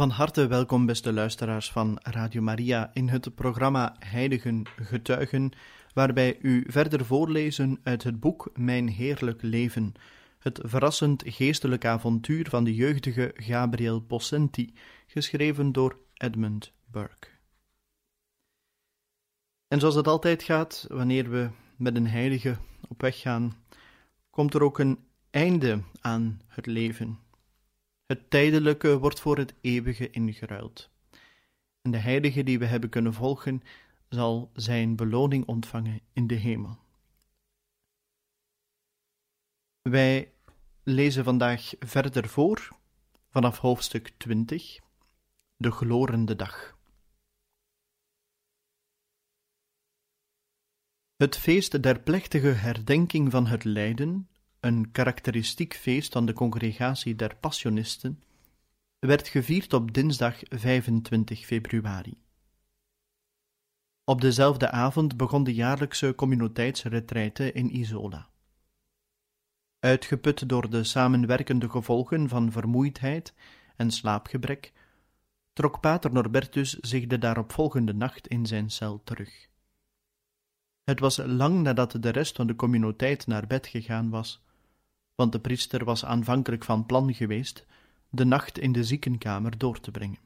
Van harte welkom, beste luisteraars van Radio Maria, in het programma Heiligen Getuigen, waarbij u verder voorlezen uit het boek Mijn Heerlijk Leven, het verrassend geestelijk avontuur van de jeugdige Gabriel Possenti, geschreven door Edmund Burke. En zoals het altijd gaat, wanneer we met een heilige op weg gaan, komt er ook een einde aan het leven. Het tijdelijke wordt voor het eeuwige ingeruild. En de heilige die we hebben kunnen volgen, zal zijn beloning ontvangen in de hemel. Wij lezen vandaag verder voor, vanaf hoofdstuk 20, de glorende dag. Het feest der plechtige herdenking van het lijden een karakteristiek feest van de congregatie der Passionisten, werd gevierd op dinsdag 25 februari. Op dezelfde avond begon de jaarlijkse communiteitsretraite in Isola. Uitgeput door de samenwerkende gevolgen van vermoeidheid en slaapgebrek, trok pater Norbertus zich de daaropvolgende nacht in zijn cel terug. Het was lang nadat de rest van de communiteit naar bed gegaan was, want de priester was aanvankelijk van plan geweest de nacht in de ziekenkamer door te brengen.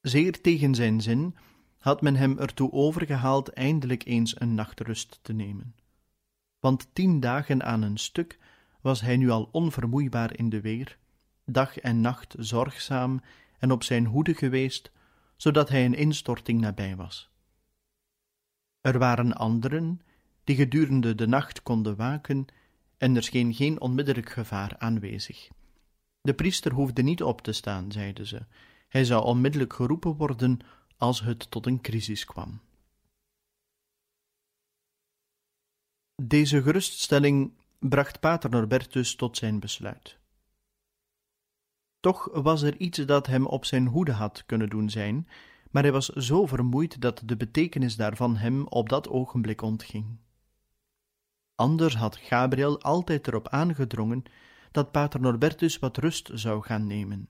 Zeer tegen zijn zin had men hem ertoe overgehaald eindelijk eens een nachtrust te nemen. Want tien dagen aan een stuk was hij nu al onvermoeibaar in de weer, dag en nacht zorgzaam en op zijn hoede geweest, zodat hij een instorting nabij was. Er waren anderen die gedurende de nacht konden waken, en er scheen geen onmiddellijk gevaar aanwezig. De priester hoefde niet op te staan, zeiden ze. Hij zou onmiddellijk geroepen worden als het tot een crisis kwam. Deze geruststelling bracht pater Norbertus tot zijn besluit. Toch was er iets dat hem op zijn hoede had kunnen doen zijn, maar hij was zo vermoeid dat de betekenis daarvan hem op dat ogenblik ontging. Anders had Gabriel altijd erop aangedrongen dat pater Norbertus wat rust zou gaan nemen.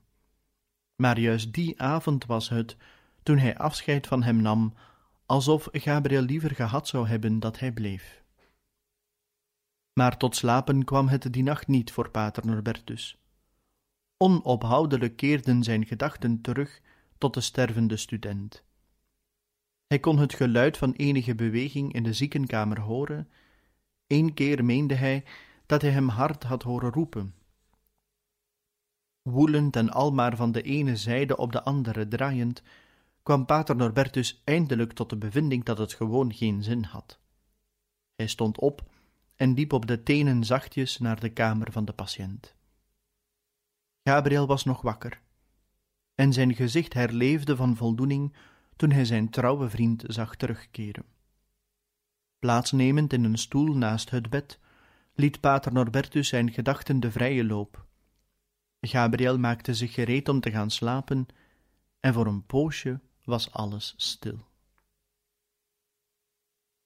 Maar juist die avond was het, toen hij afscheid van hem nam, alsof Gabriel liever gehad zou hebben dat hij bleef. Maar tot slapen kwam het die nacht niet voor pater Norbertus. Onophoudelijk keerden zijn gedachten terug tot de stervende student. Hij kon het geluid van enige beweging in de ziekenkamer horen Eén keer meende hij dat hij hem hard had horen roepen. Woelend en almaar van de ene zijde op de andere draaiend, kwam pater Norbertus eindelijk tot de bevinding dat het gewoon geen zin had. Hij stond op en liep op de tenen zachtjes naar de kamer van de patiënt. Gabriel was nog wakker, en zijn gezicht herleefde van voldoening toen hij zijn trouwe vriend zag terugkeren. Plaatsnemend in een stoel naast het bed, liet pater Norbertus zijn gedachten de vrije loop. Gabriel maakte zich gereed om te gaan slapen, en voor een poosje was alles stil.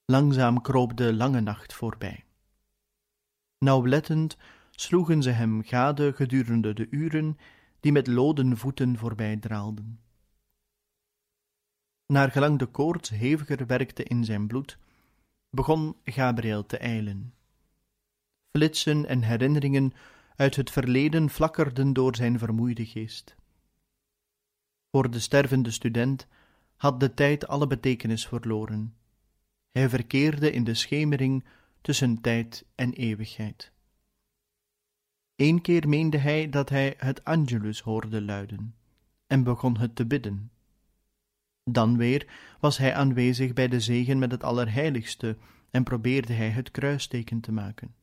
Langzaam kroop de lange nacht voorbij. Nauwlettend sloegen ze hem gade gedurende de uren die met loden voeten voorbij draalden. Naar gelang de koorts heviger werkte in zijn bloed, begon Gabriel te eilen. Flitsen en herinneringen uit het verleden flakkerden door zijn vermoeide geest. Voor de stervende student had de tijd alle betekenis verloren. Hij verkeerde in de schemering tussen tijd en eeuwigheid. Eén keer meende hij dat hij het Angelus hoorde luiden, en begon het te bidden. Dan weer was hij aanwezig bij de zegen met het Allerheiligste en probeerde hij het kruisteken te maken.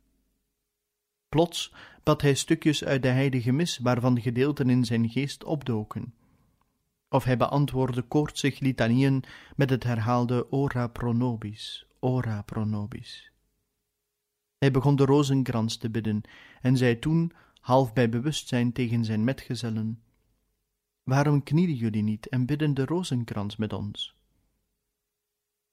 Plots bad hij stukjes uit de heilige mis waarvan gedeelten in zijn geest opdoken. Of hij beantwoordde koortsig litanieën met het herhaalde ora pro nobis, ora pro nobis. Hij begon de rozenkrans te bidden en zei toen, half bij bewustzijn tegen zijn metgezellen, Waarom knielen jullie niet en bidden de rozenkrans met ons?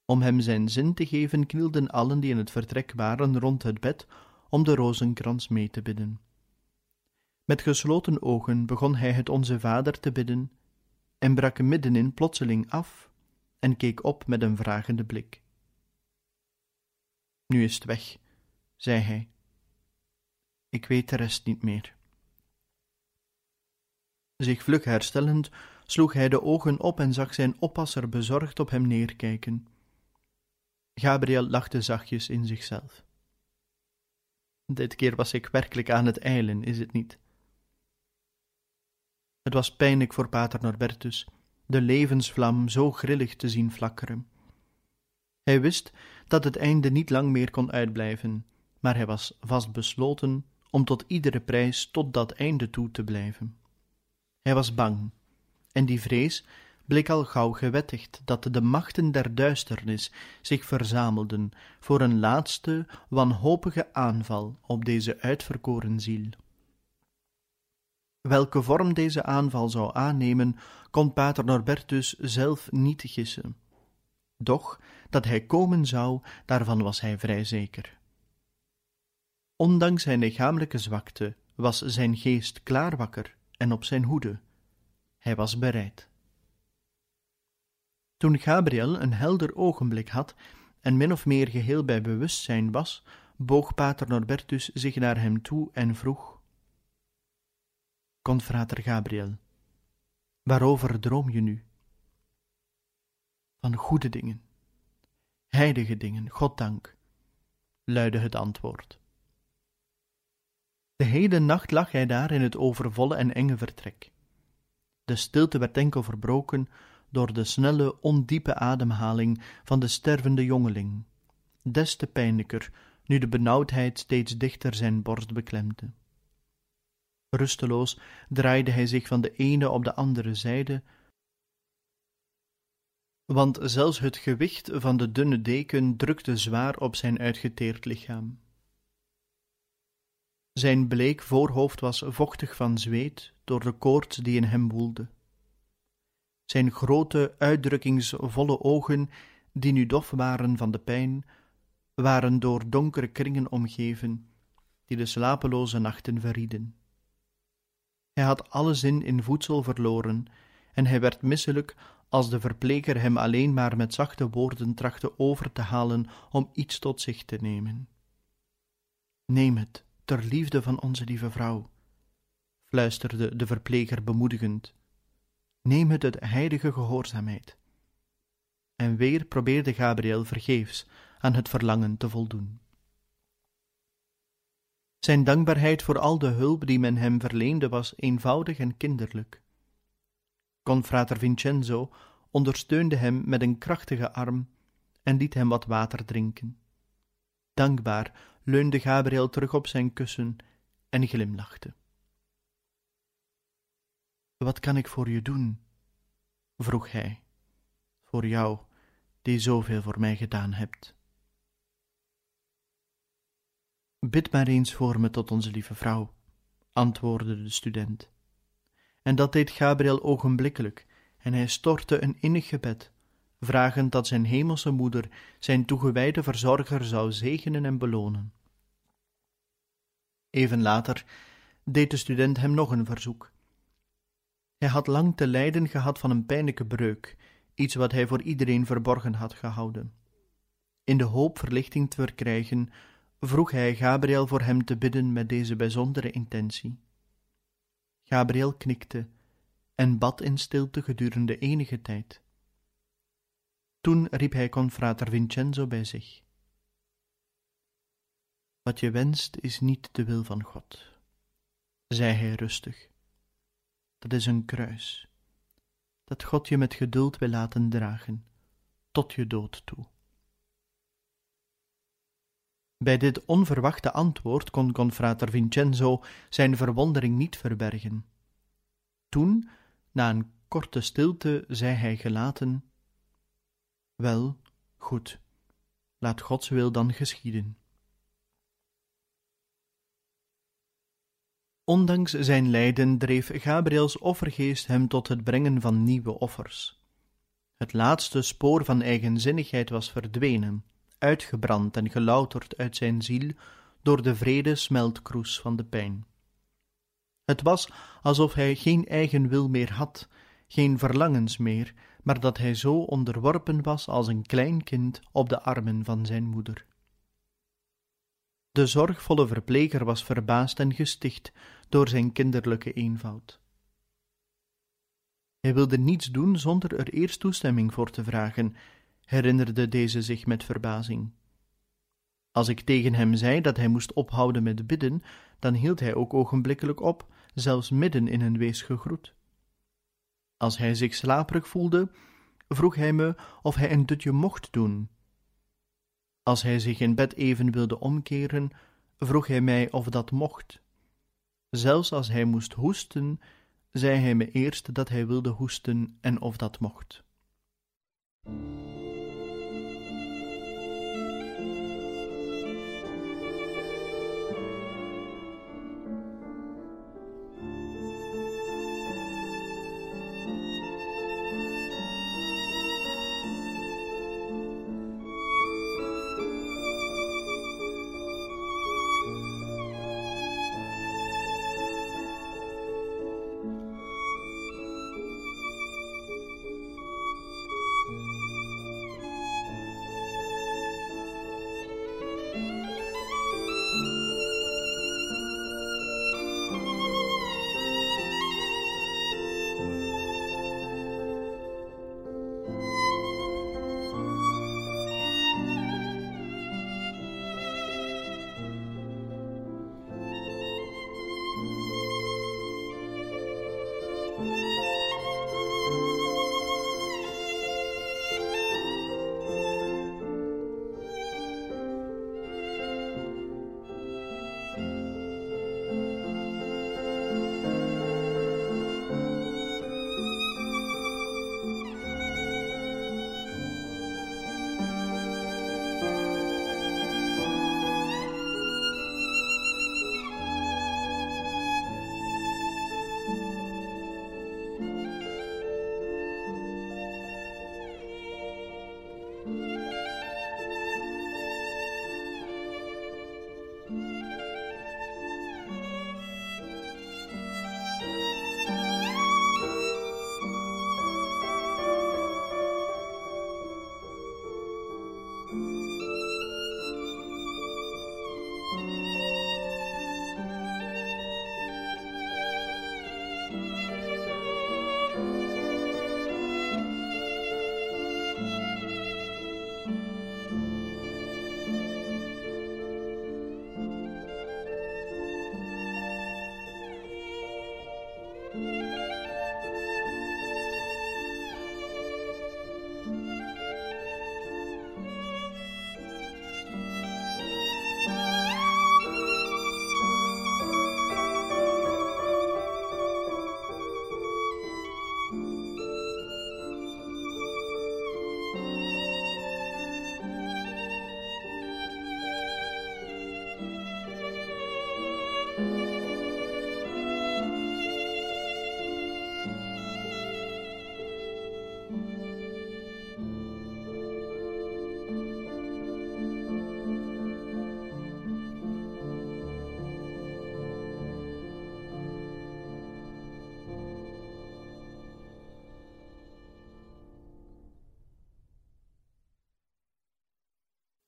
Om hem zijn zin te geven, knielden allen die in het vertrek waren rond het bed om de rozenkrans mee te bidden. Met gesloten ogen begon hij het Onze Vader te bidden en brak middenin plotseling af en keek op met een vragende blik. Nu is het weg, zei hij. Ik weet de rest niet meer. Zich vlug herstellend, sloeg hij de ogen op en zag zijn oppasser bezorgd op hem neerkijken. Gabriel lachte zachtjes in zichzelf. Dit keer was ik werkelijk aan het eilen, is het niet? Het was pijnlijk voor pater Norbertus de levensvlam zo grillig te zien flakkeren. Hij wist dat het einde niet lang meer kon uitblijven, maar hij was vastbesloten om tot iedere prijs tot dat einde toe te blijven. Hij was bang, en die vrees bleek al gauw gewettigd dat de machten der duisternis zich verzamelden voor een laatste wanhopige aanval op deze uitverkoren ziel. Welke vorm deze aanval zou aannemen, kon pater Norbertus zelf niet gissen. Doch dat hij komen zou, daarvan was hij vrij zeker. Ondanks zijn lichamelijke zwakte was zijn geest klaar wakker en op zijn hoede. Hij was bereid. Toen Gabriel een helder ogenblik had en min of meer geheel bij bewustzijn was, boog pater Norbertus zich naar hem toe en vroeg: Confrater Gabriel, waarover droom je nu? Van goede dingen, heilige dingen, goddank, luidde het antwoord. De hele nacht lag hij daar in het overvolle en enge vertrek. De stilte werd enkel verbroken door de snelle, ondiepe ademhaling van de stervende jongeling, des te pijnlijker nu de benauwdheid steeds dichter zijn borst beklemde. Rusteloos draaide hij zich van de ene op de andere zijde, want zelfs het gewicht van de dunne deken drukte zwaar op zijn uitgeteerd lichaam. Zijn bleek voorhoofd was vochtig van zweet door de koorts die in hem woelde. Zijn grote, uitdrukkingsvolle ogen, die nu dof waren van de pijn, waren door donkere kringen omgeven, die de slapeloze nachten verrieden. Hij had alle zin in voedsel verloren, en hij werd misselijk als de verpleger hem alleen maar met zachte woorden trachtte over te halen om iets tot zich te nemen. Neem het, ter liefde van onze lieve vrouw, fluisterde de verpleger bemoedigend. Neem het uit heilige gehoorzaamheid. En weer probeerde Gabriel vergeefs aan het verlangen te voldoen. Zijn dankbaarheid voor al de hulp die men hem verleende was eenvoudig en kinderlijk. Confrater Vincenzo ondersteunde hem met een krachtige arm en liet hem wat water drinken. Dankbaar leunde Gabriel terug op zijn kussen en glimlachte. Wat kan ik voor je doen? vroeg hij. Voor jou, die zoveel voor mij gedaan hebt. Bid maar eens voor me tot onze lieve vrouw, antwoordde de student. En dat deed Gabriel ogenblikkelijk, en hij stortte een innig gebed, vragend dat zijn hemelse moeder zijn toegewijde verzorger zou zegenen en belonen. Even later deed de student hem nog een verzoek. Hij had lang te lijden gehad van een pijnlijke breuk, iets wat hij voor iedereen verborgen had gehouden. In de hoop verlichting te verkrijgen, vroeg hij Gabriel voor hem te bidden met deze bijzondere intentie. Gabriel knikte en bad in stilte gedurende enige tijd. Toen riep hij confrater Vincenzo bij zich. Wat je wenst is niet de wil van God, zei hij rustig. Dat is een kruis, dat God je met geduld wil laten dragen, tot je dood toe. Bij dit onverwachte antwoord kon confrater Vincenzo zijn verwondering niet verbergen. Toen, na een korte stilte, zei hij gelaten: Wel, goed, laat Gods wil dan geschieden. Ondanks zijn lijden dreef Gabriels offergeest hem tot het brengen van nieuwe offers. Het laatste spoor van eigenzinnigheid was verdwenen, uitgebrand en gelouterd uit zijn ziel door de vrede smeltkroes van de pijn. Het was alsof hij geen eigen wil meer had, geen verlangens meer, maar dat hij zo onderworpen was als een klein kind op de armen van zijn moeder. De zorgvolle verpleger was verbaasd en gesticht door zijn kinderlijke eenvoud. Hij wilde niets doen zonder er eerst toestemming voor te vragen, herinnerde deze zich met verbazing. Als ik tegen hem zei dat hij moest ophouden met bidden, dan hield hij ook ogenblikkelijk op, zelfs midden in een weesgegroet. Als hij zich slaperig voelde, vroeg hij me of hij een dutje mocht doen. Als hij zich in bed even wilde omkeren, vroeg hij mij of dat mocht. Zelfs als hij moest hoesten, zei hij me eerst dat hij wilde hoesten en of dat mocht.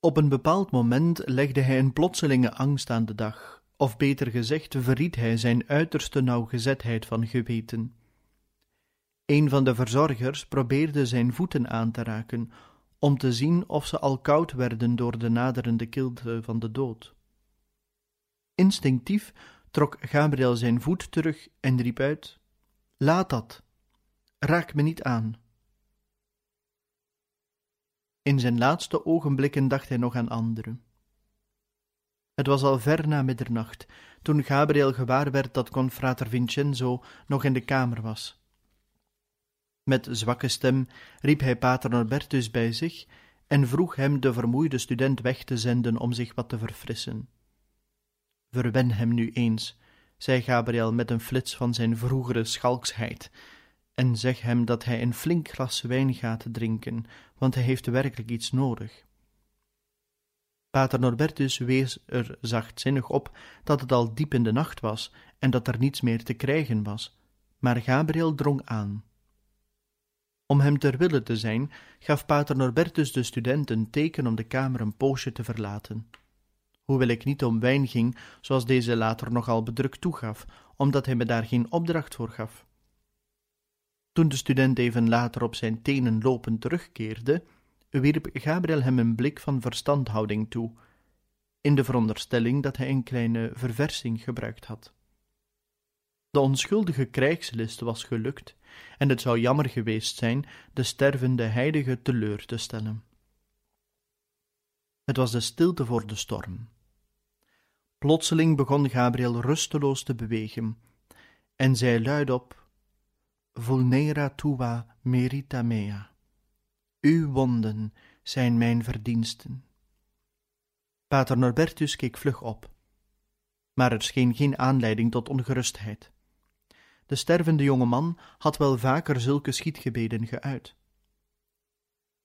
Op een bepaald moment legde hij een plotselinge angst aan de dag, of beter gezegd, verried hij zijn uiterste nauwgezetheid van geweten. Een van de verzorgers probeerde zijn voeten aan te raken, om te zien of ze al koud werden door de naderende kilte van de dood. Instinctief trok Gabriel zijn voet terug en riep uit: Laat dat, raak me niet aan. In zijn laatste ogenblikken dacht hij nog aan anderen. Het was al ver na middernacht, toen Gabriel gewaar werd dat confrater Vincenzo nog in de kamer was. Met zwakke stem riep hij pater Norbertus bij zich en vroeg hem de vermoeide student weg te zenden om zich wat te verfrissen. Verwen hem nu eens, zei Gabriel met een flits van zijn vroegere schalksheid, en zeg hem dat hij een flink glas wijn gaat drinken, want hij heeft werkelijk iets nodig. Pater Norbertus wees er zachtzinnig op dat het al diep in de nacht was en dat er niets meer te krijgen was, maar Gabriel drong aan. Om hem ter wille te zijn, gaf pater Norbertus de student een teken om de kamer een poosje te verlaten. Hoewel ik niet om wijn ging, zoals deze later nogal bedrukt toegaf, omdat hij me daar geen opdracht voor gaf. Toen de student even later op zijn tenen lopend terugkeerde, wierp Gabriel hem een blik van verstandhouding toe, in de veronderstelling dat hij een kleine verversing gebruikt had. De onschuldige krijgslist was gelukt, en het zou jammer geweest zijn de stervende heilige teleur te stellen. Het was de stilte voor de storm. Plotseling begon Gabriel rusteloos te bewegen, en zei luidop: Vulnera tua merita mea. Uw wonden zijn mijn verdiensten. Pater Norbertus keek vlug op, maar er scheen geen aanleiding tot ongerustheid. De stervende jonge man had wel vaker zulke schietgebeden geuit.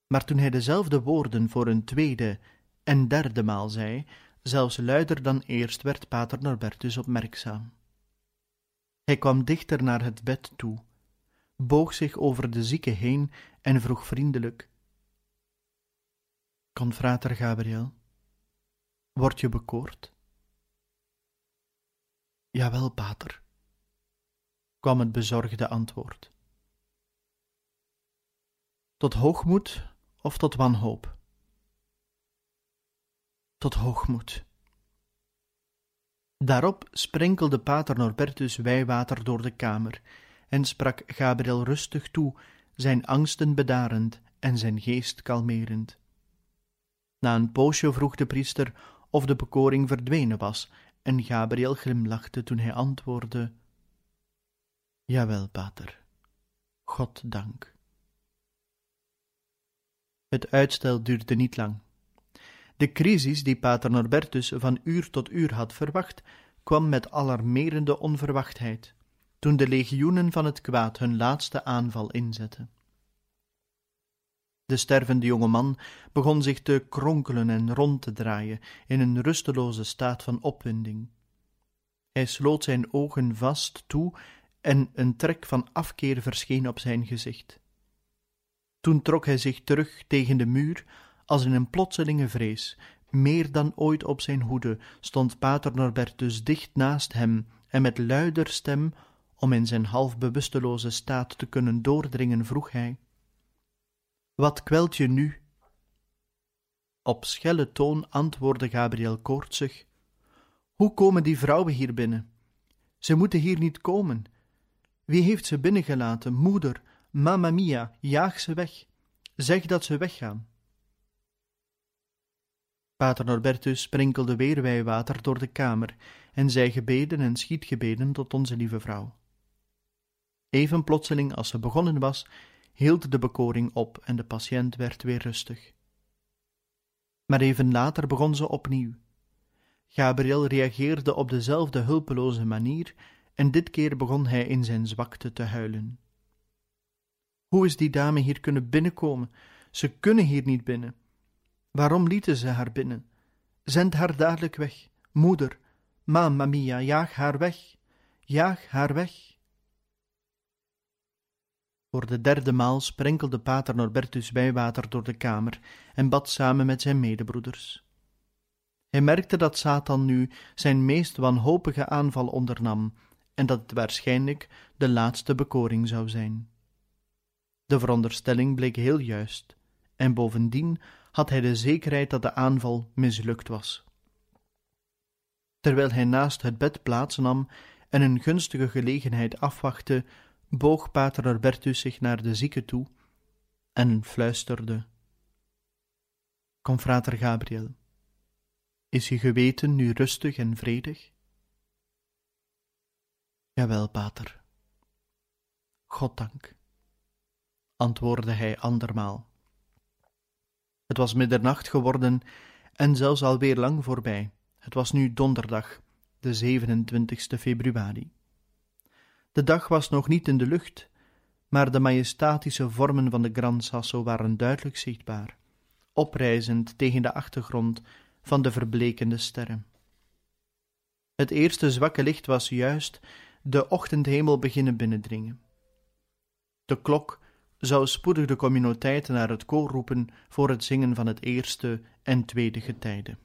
Maar toen hij dezelfde woorden voor een tweede en derde maal zei, zelfs luider dan eerst, werd pater Norbertus opmerkzaam. Hij kwam dichter naar het bed toe, boog zich over de zieke heen en vroeg vriendelijk: Confrater Gabriel, word je bekoord? Jawel, pater, kwam het bezorgde antwoord. Tot hoogmoed of tot wanhoop? Tot hoogmoed. Daarop sprenkelde pater Norbertus wijwater door de kamer en sprak Gabriel rustig toe, zijn angsten bedarend en zijn geest kalmerend. Na een poosje vroeg de priester of de bekoring verdwenen was, en Gabriel glimlachte toen hij antwoordde: Jawel, pater, God dank. Het uitstel duurde niet lang. De crisis die pater Norbertus van uur tot uur had verwacht, kwam met alarmerende onverwachtheid, toen de legioenen van het kwaad hun laatste aanval inzetten. De stervende jonge man begon zich te kronkelen en rond te draaien in een rusteloze staat van opwinding. Hij sloot zijn ogen vast toe en een trek van afkeer verscheen op zijn gezicht. Toen trok hij zich terug tegen de muur, als in een plotselinge vrees. Meer dan ooit op zijn hoede stond pater Norbertus dicht naast hem en met luider stem, om in zijn half bewusteloze staat te kunnen doordringen, vroeg hij: Wat kwelt je nu? Op schelle toon antwoordde Gabriel koortsig: Hoe komen die vrouwen hier binnen? Ze moeten hier niet komen. Wie heeft ze binnengelaten? Moeder, mamma mia, jaag ze weg. Zeg dat ze weggaan. Pater Norbertus sprinkelde weer wijwater door de kamer en zei gebeden en schietgebeden tot onze lieve vrouw. Even plotseling als ze begonnen was, hield de bekoring op en de patiënt werd weer rustig. Maar even later begon ze opnieuw. Gabriel reageerde op dezelfde hulpeloze manier en dit keer begon hij in zijn zwakte te huilen. Hoe is die dame hier kunnen binnenkomen? Ze kunnen hier niet binnen. Waarom lieten ze haar binnen? Zend haar dadelijk weg. Moeder, mamma mia, jaag haar weg. Jaag haar weg. Voor de derde maal sprenkelde pater Norbertus wijwater door de kamer en bad samen met zijn medebroeders. Hij merkte dat Satan nu zijn meest wanhopige aanval ondernam en dat het waarschijnlijk de laatste bekoring zou zijn. De veronderstelling bleek heel juist, en bovendien had hij de zekerheid dat de aanval mislukt was. Terwijl hij naast het bed plaats nam en een gunstige gelegenheid afwachtte, boog pater Albertus zich naar de zieke toe en fluisterde: Confrater Gabriel, Is je geweten nu rustig en vredig? Jawel, pater. Goddank, antwoordde hij andermaal. Het was middernacht geworden en zelfs alweer lang voorbij. Het was nu donderdag, de 27ste februari. De dag was nog niet in de lucht, maar de majestatische vormen van de Gran Sasso waren duidelijk zichtbaar, oprijzend tegen de achtergrond van de verblekende sterren. Het eerste zwakke licht was juist de ochtendhemel beginnen binnendringen. De klok zou spoedig de communiteit naar het koor roepen voor het zingen van het eerste en tweede getijde.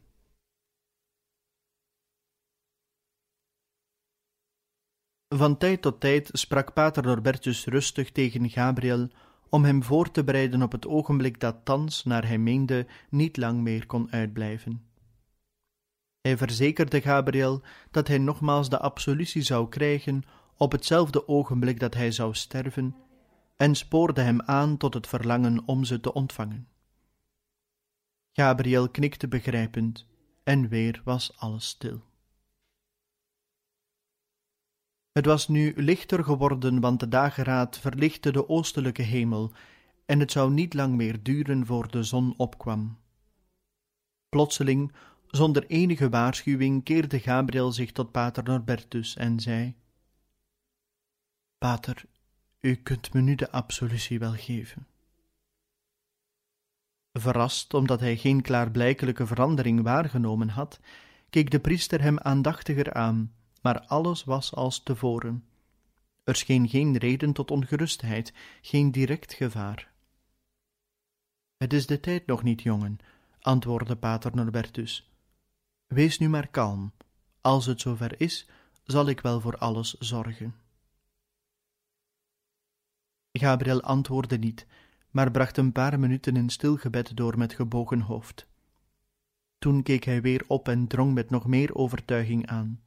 Van tijd tot tijd sprak pater Norbertus rustig tegen Gabriel om hem voor te bereiden op het ogenblik dat thans, naar hij meende, niet lang meer kon uitblijven. Hij verzekerde Gabriel dat hij nogmaals de absolutie zou krijgen op hetzelfde ogenblik dat hij zou sterven, en spoorde hem aan tot het verlangen om ze te ontvangen. Gabriel knikte begrijpend, en weer was alles stil. Het was nu lichter geworden, want de dageraad verlichtte de oostelijke hemel, en het zou niet lang meer duren voor de zon opkwam. Plotseling, zonder enige waarschuwing, keerde Gabriel zich tot pater Norbertus en zei: Pater, u kunt me nu de absolutie wel geven. Verrast omdat hij geen klaarblijkelijke verandering waargenomen had, keek de priester hem aandachtiger aan maar alles was als tevoren. Er scheen geen reden tot ongerustheid, geen direct gevaar. Het is de tijd nog niet, jongen, antwoordde pater Norbertus. Wees nu maar kalm. Als het zover is, zal ik wel voor alles zorgen. Gabriel antwoordde niet, maar bracht een paar minuten in stil gebed door met gebogen hoofd. Toen keek hij weer op en drong met nog meer overtuiging aan.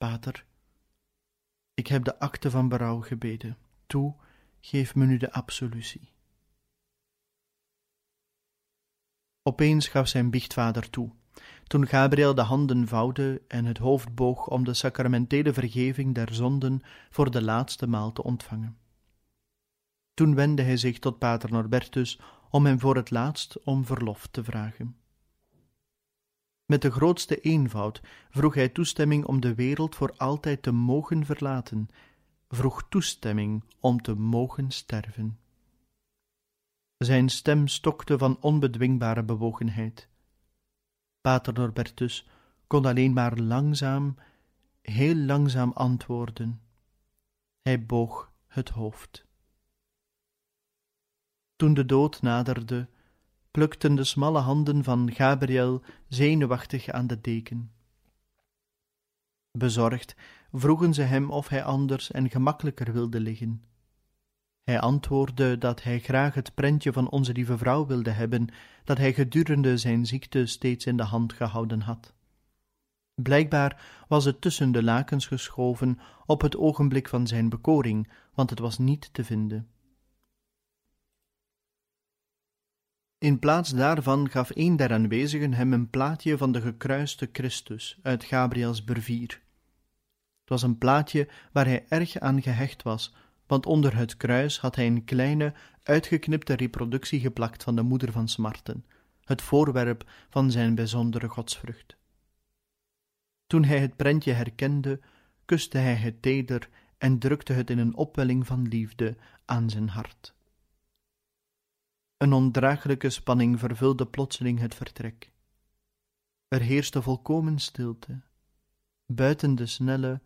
Pater, ik heb de akte van berouw gebeden. Toe, geef me nu de absolutie. Opeens gaf zijn biechtvader toe, toen Gabriel de handen vouwde en het hoofd boog om de sacramentele vergeving der zonden voor de laatste maal te ontvangen. Toen wendde hij zich tot pater Norbertus om hem voor het laatst om verlof te vragen. Met de grootste eenvoud vroeg hij toestemming om de wereld voor altijd te mogen verlaten, vroeg toestemming om te mogen sterven. Zijn stem stokte van onbedwingbare bewogenheid. Pater Norbertus kon alleen maar langzaam, heel langzaam antwoorden. Hij boog het hoofd. Toen de dood naderde, plukten de smalle handen van Gabriel zenuwachtig aan de deken. Bezorgd vroegen ze hem of hij anders en gemakkelijker wilde liggen. Hij antwoordde dat hij graag het prentje van onze lieve vrouw wilde hebben, dat hij gedurende zijn ziekte steeds in de hand gehouden had. Blijkbaar was het tussen de lakens geschoven op het ogenblik van zijn bekoring, want het was niet te vinden. In plaats daarvan gaf een der aanwezigen hem een plaatje van de gekruiste Christus uit Gabriels brevier. Het was een plaatje waar hij erg aan gehecht was, want onder het kruis had hij een kleine, uitgeknipte reproductie geplakt van de moeder van Smarten, het voorwerp van zijn bijzondere godsvrucht. Toen hij het prentje herkende, kuste hij het teder en drukte het in een opwelling van liefde aan zijn hart. Een ondraaglijke spanning vervulde plotseling het vertrek. Er heerste volkomen stilte, buiten de snelle,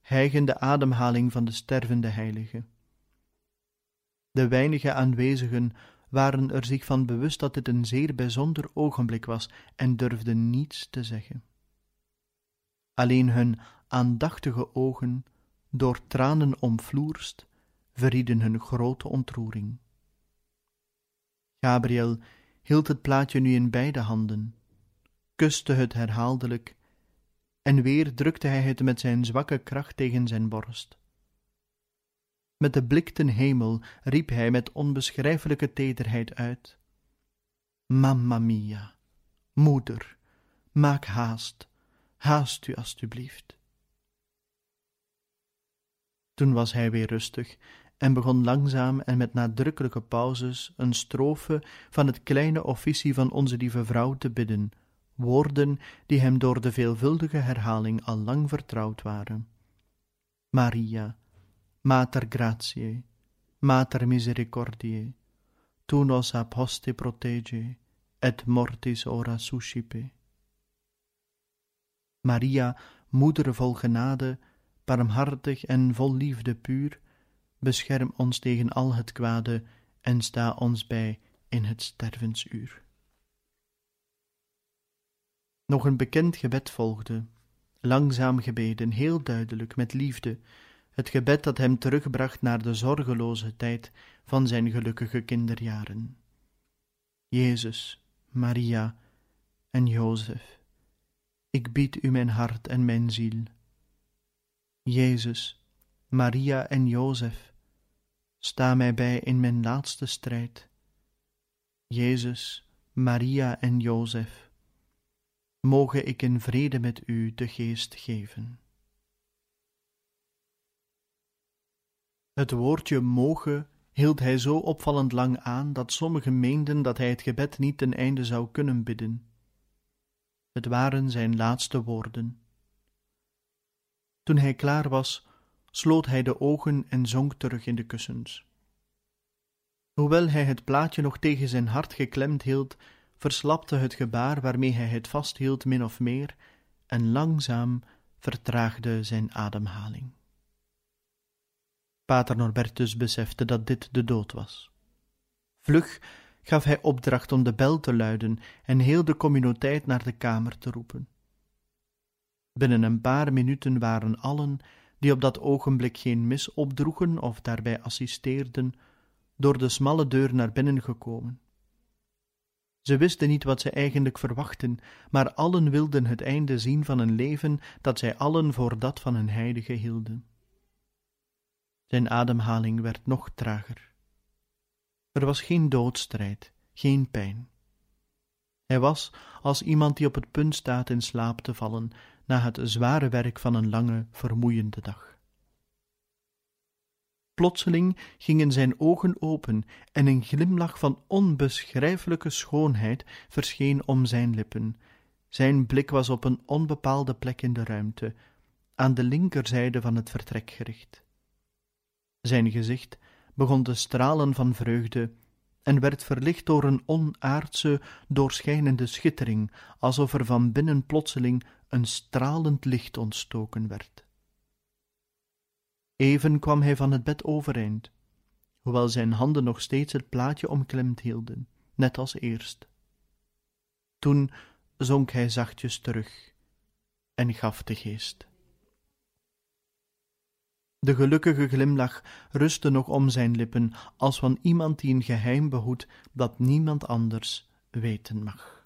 hijgende ademhaling van de stervende heilige. De weinige aanwezigen waren er zich van bewust dat dit een zeer bijzonder ogenblik was en durfden niets te zeggen. Alleen hun aandachtige ogen, door tranen omvloerst, verrieden hun grote ontroering. Gabriel hield het plaatje nu in beide handen, kuste het herhaaldelijk, en weer drukte hij het met zijn zwakke kracht tegen zijn borst. Met de blik ten hemel riep hij met onbeschrijfelijke tederheid uit: Mamma mia, moeder, maak haast, haast u alstublieft. Toen was hij weer rustig en begon langzaam en met nadrukkelijke pauzes een strofe van het kleine officie van onze lieve vrouw te bidden, woorden die hem door de veelvuldige herhaling al lang vertrouwd waren. Maria, Mater gratiae, Mater misericordiae, tu nos a poste protege, et mortis ora suscipe. Maria, moeder vol genade, barmhartig en vol liefde puur, bescherm ons tegen al het kwade en sta ons bij in het stervensuur. Nog een bekend gebed volgde, langzaam gebeden, heel duidelijk, met liefde, het gebed dat hem terugbracht naar de zorgeloze tijd van zijn gelukkige kinderjaren. Jezus, Maria en Jozef, ik bied u mijn hart en mijn ziel. Jezus, Maria en Jozef, sta mij bij in mijn laatste strijd. Jezus, Maria en Jozef, moge ik in vrede met u de geest geven. Het woordje mogen hield hij zo opvallend lang aan dat sommigen meenden dat hij het gebed niet ten einde zou kunnen bidden. Het waren zijn laatste woorden. Toen hij klaar was, sloot hij de ogen en zonk terug in de kussens. Hoewel hij het plaatje nog tegen zijn hart geklemd hield, verslapte het gebaar waarmee hij het vasthield min of meer, en langzaam vertraagde zijn ademhaling. Pater Norbertus besefte dat dit de dood was. Vlug gaf hij opdracht om de bel te luiden en heel de communiteit naar de kamer te roepen. Binnen een paar minuten waren allen, die op dat ogenblik geen mis opdroegen of daarbij assisteerden, door de smalle deur naar binnen gekomen. Ze wisten niet wat ze eigenlijk verwachten, maar allen wilden het einde zien van een leven dat zij allen voor dat van een heilige hielden. Zijn ademhaling werd nog trager. Er was geen doodstrijd, geen pijn. Hij was als iemand die op het punt staat in slaap te vallen na het zware werk van een lange, vermoeiende dag. Plotseling gingen zijn ogen open en een glimlach van onbeschrijfelijke schoonheid verscheen om zijn lippen. Zijn blik was op een onbepaalde plek in de ruimte, aan de linkerzijde van het vertrek gericht. Zijn gezicht begon te stralen van vreugde en werd verlicht door een onaardse, doorschijnende schittering, alsof er van binnen plotseling een stralend licht ontstoken werd. Even kwam hij van het bed overeind, hoewel zijn handen nog steeds het plaatje omklemd hielden, net als eerst. Toen zonk hij zachtjes terug en gaf de geest. De gelukkige glimlach rustte nog om zijn lippen, als van iemand die een geheim behoedt dat niemand anders weten mag.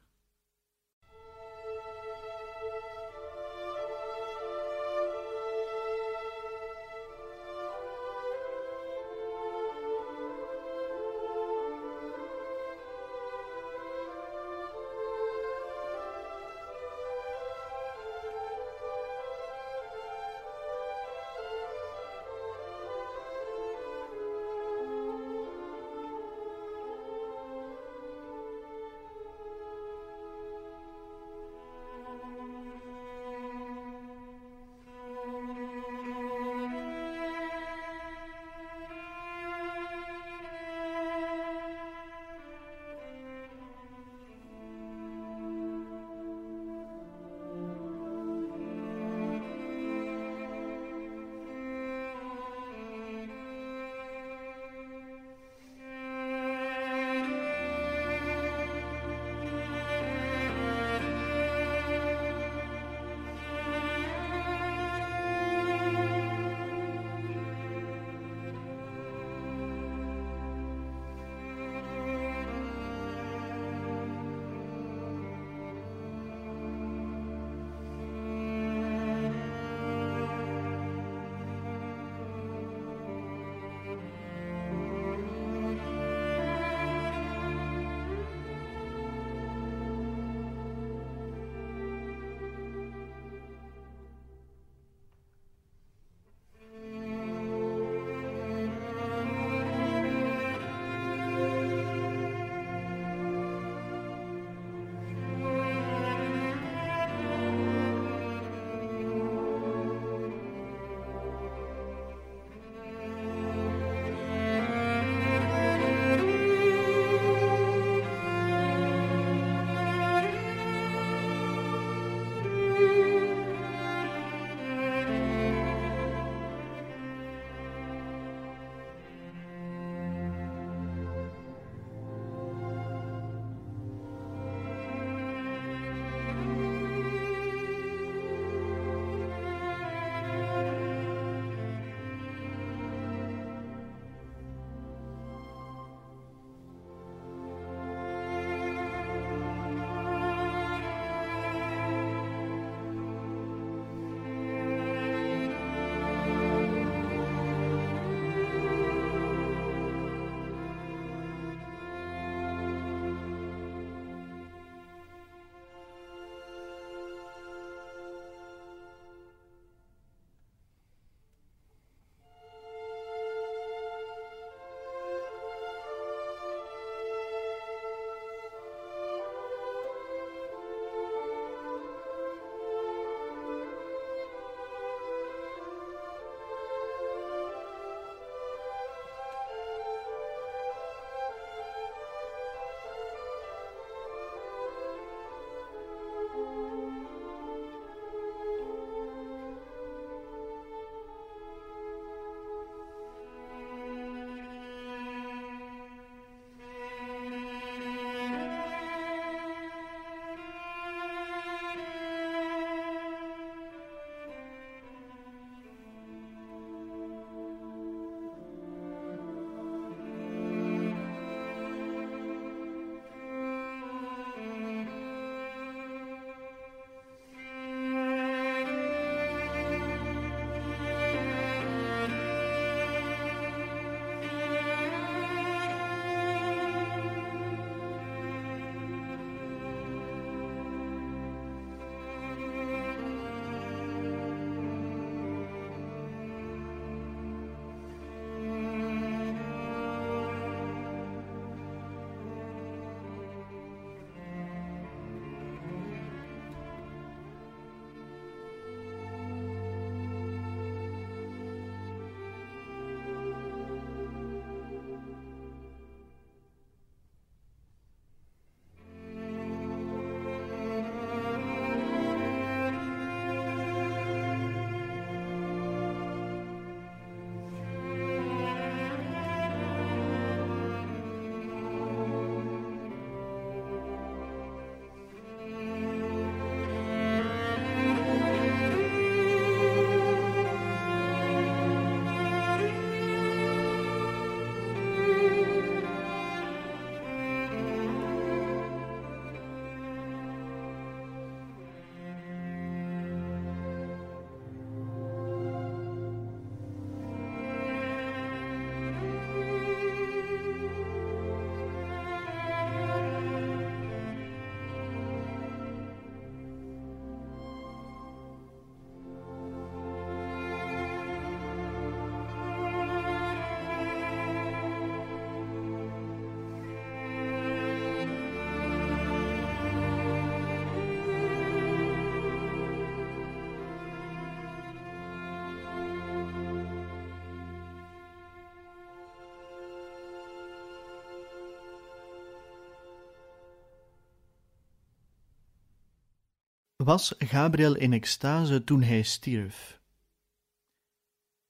Was Gabriel in extase toen hij stierf?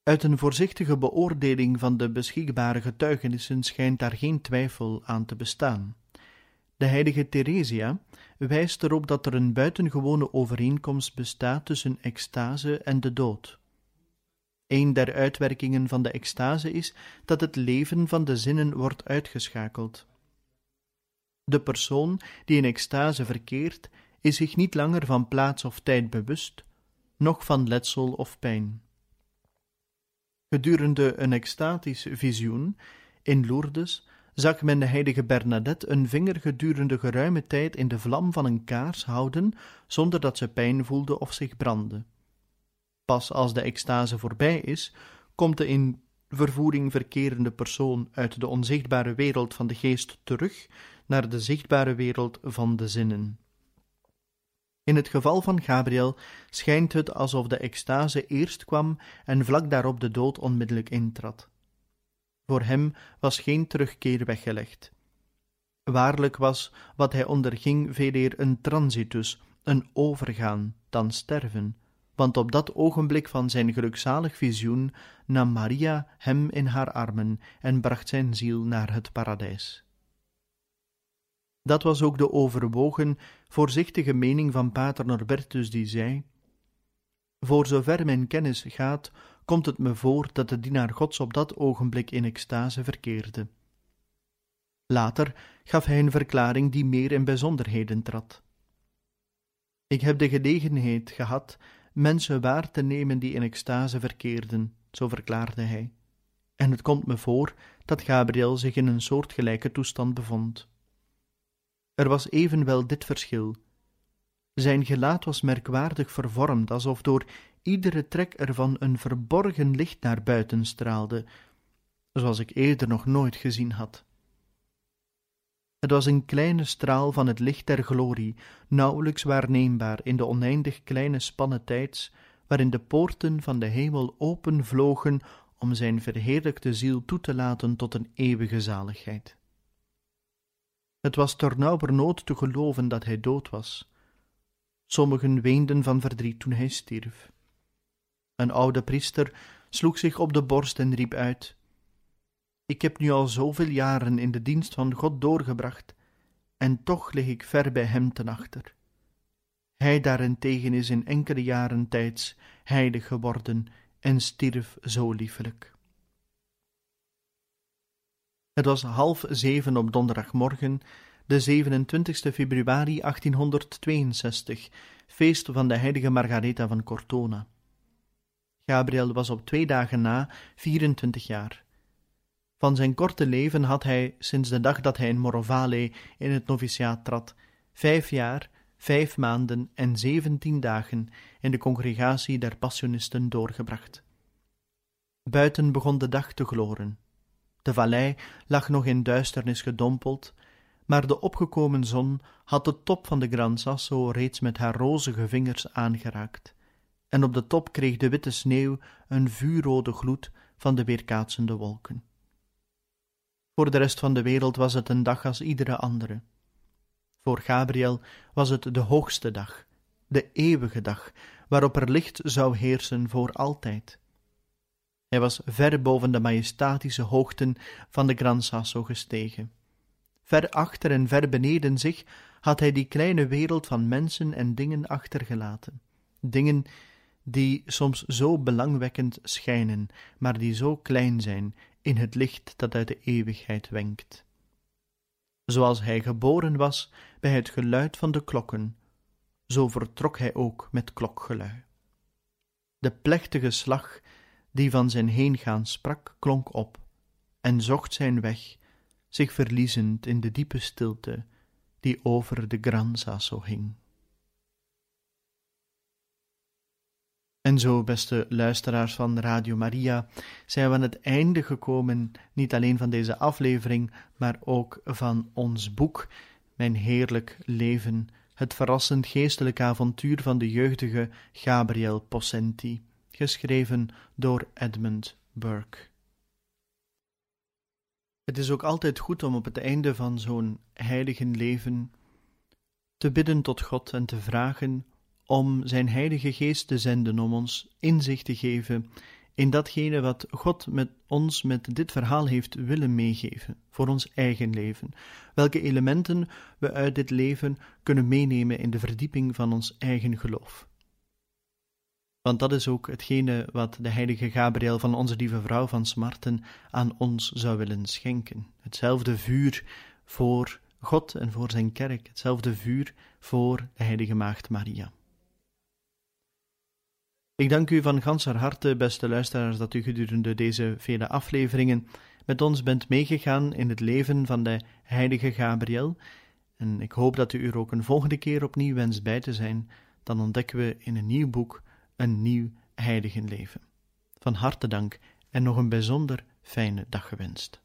Uit een voorzichtige beoordeling van de beschikbare getuigenissen schijnt daar geen twijfel aan te bestaan. De heilige Theresia wijst erop dat er een buitengewone overeenkomst bestaat tussen extase en de dood. Een der uitwerkingen van de extase is dat het leven van de zinnen wordt uitgeschakeld. De persoon die in extase verkeert, is zich niet langer van plaats of tijd bewust, noch van letsel of pijn. Gedurende een extatisch visioen in Lourdes zag men de heilige Bernadette een vinger gedurende geruime tijd in de vlam van een kaars houden, zonder dat ze pijn voelde of zich brandde. Pas als de extase voorbij is, komt de in vervoering verkerende persoon uit de onzichtbare wereld van de geest terug naar de zichtbare wereld van de zinnen. In het geval van Gabriel schijnt het alsof de extase eerst kwam en vlak daarop de dood onmiddellijk intrad. Voor hem was geen terugkeer weggelegd. Waarlijk was wat hij onderging veeleer een transitus, een overgaan, dan sterven, want op dat ogenblik van zijn gelukzalig visioen nam Maria hem in haar armen en bracht zijn ziel naar het paradijs. Dat was ook de overwogen, voorzichtige mening van pater Norbertus, die zei: Voor zover mijn kennis gaat, komt het me voor dat de dienaar Gods op dat ogenblik in extase verkeerde. Later gaf hij een verklaring die meer in bijzonderheden trad. Ik heb de gelegenheid gehad mensen waar te nemen die in extase verkeerden, zo verklaarde hij. En het komt me voor dat Gabriel zich in een soortgelijke toestand bevond. Er was evenwel dit verschil. Zijn gelaat was merkwaardig vervormd, alsof door iedere trek ervan een verborgen licht naar buiten straalde, zoals ik eerder nog nooit gezien had. Het was een kleine straal van het licht der glorie, nauwelijks waarneembaar in de oneindig kleine spannen tijds, waarin de poorten van de hemel open vlogen om zijn verheerlijkte ziel toe te laten tot een eeuwige zaligheid. Het was ternauwernood te geloven dat hij dood was. Sommigen weenden van verdriet toen hij stierf. Een oude priester sloeg zich op de borst en riep uit: Ik heb nu al zoveel jaren in de dienst van God doorgebracht, en toch lig ik ver bij hem ten achter. Hij daarentegen is in enkele jaren tijds heilig geworden en stierf zo liefelijk. Het was half zeven op donderdagmorgen, de 27 februari 1862, feest van de heilige Margaretha van Cortona. Gabriel was op twee dagen na 24 jaar. Van zijn korte leven had hij, sinds de dag dat hij in Morovale in het noviciaat trad, vijf jaar, vijf maanden en zeventien dagen in de congregatie der Passionisten doorgebracht. Buiten begon de dag te gloren. De vallei lag nog in duisternis gedompeld, maar de opgekomen zon had de top van de Gran Sasso reeds met haar rozige vingers aangeraakt, en op de top kreeg de witte sneeuw een vuurrode gloed van de weerkaatsende wolken. Voor de rest van de wereld was het een dag als iedere andere. Voor Gabriel was het de hoogste dag, de eeuwige dag, waarop er licht zou heersen voor altijd. Hij was ver boven de majestatische hoogten van de Gran Sasso gestegen. Ver achter en ver beneden zich had hij die kleine wereld van mensen en dingen achtergelaten. Dingen die soms zo belangwekkend schijnen, maar die zo klein zijn in het licht dat uit de eeuwigheid wenkt. Zoals hij geboren was bij het geluid van de klokken, zo vertrok hij ook met klokgelui. De plechtige slag die van zijn heengaan sprak, klonk op en zocht zijn weg, zich verliezend in de diepe stilte die over de Gran Sasso hing. En zo, beste luisteraars van Radio Maria, zijn we aan het einde gekomen, niet alleen van deze aflevering, maar ook van ons boek, Mijn Heerlijk Leven, het verrassend geestelijk avontuur van de jeugdige Gabriel Possenti geschreven door Edmund Burke. Het is ook altijd goed om op het einde van zo'n heilige leven te bidden tot God en te vragen om zijn Heilige Geest te zenden om ons inzicht te geven in datgene wat God met ons met dit verhaal heeft willen meegeven voor ons eigen leven, welke elementen we uit dit leven kunnen meenemen in de verdieping van ons eigen geloof. Want dat is ook hetgene wat de heilige Gabriel van onze lieve vrouw van Smarten aan ons zou willen schenken. Hetzelfde vuur voor God en voor zijn kerk, hetzelfde vuur voor de heilige maagd Maria. Ik dank u van ganser harte, beste luisteraars, dat u gedurende deze vele afleveringen met ons bent meegegaan in het leven van de heilige Gabriel. En ik hoop dat u er ook een volgende keer opnieuw wenst bij te zijn. Dan ontdekken we in een nieuw boek een nieuw heiligenleven. Van harte dank en nog een bijzonder fijne dag gewenst.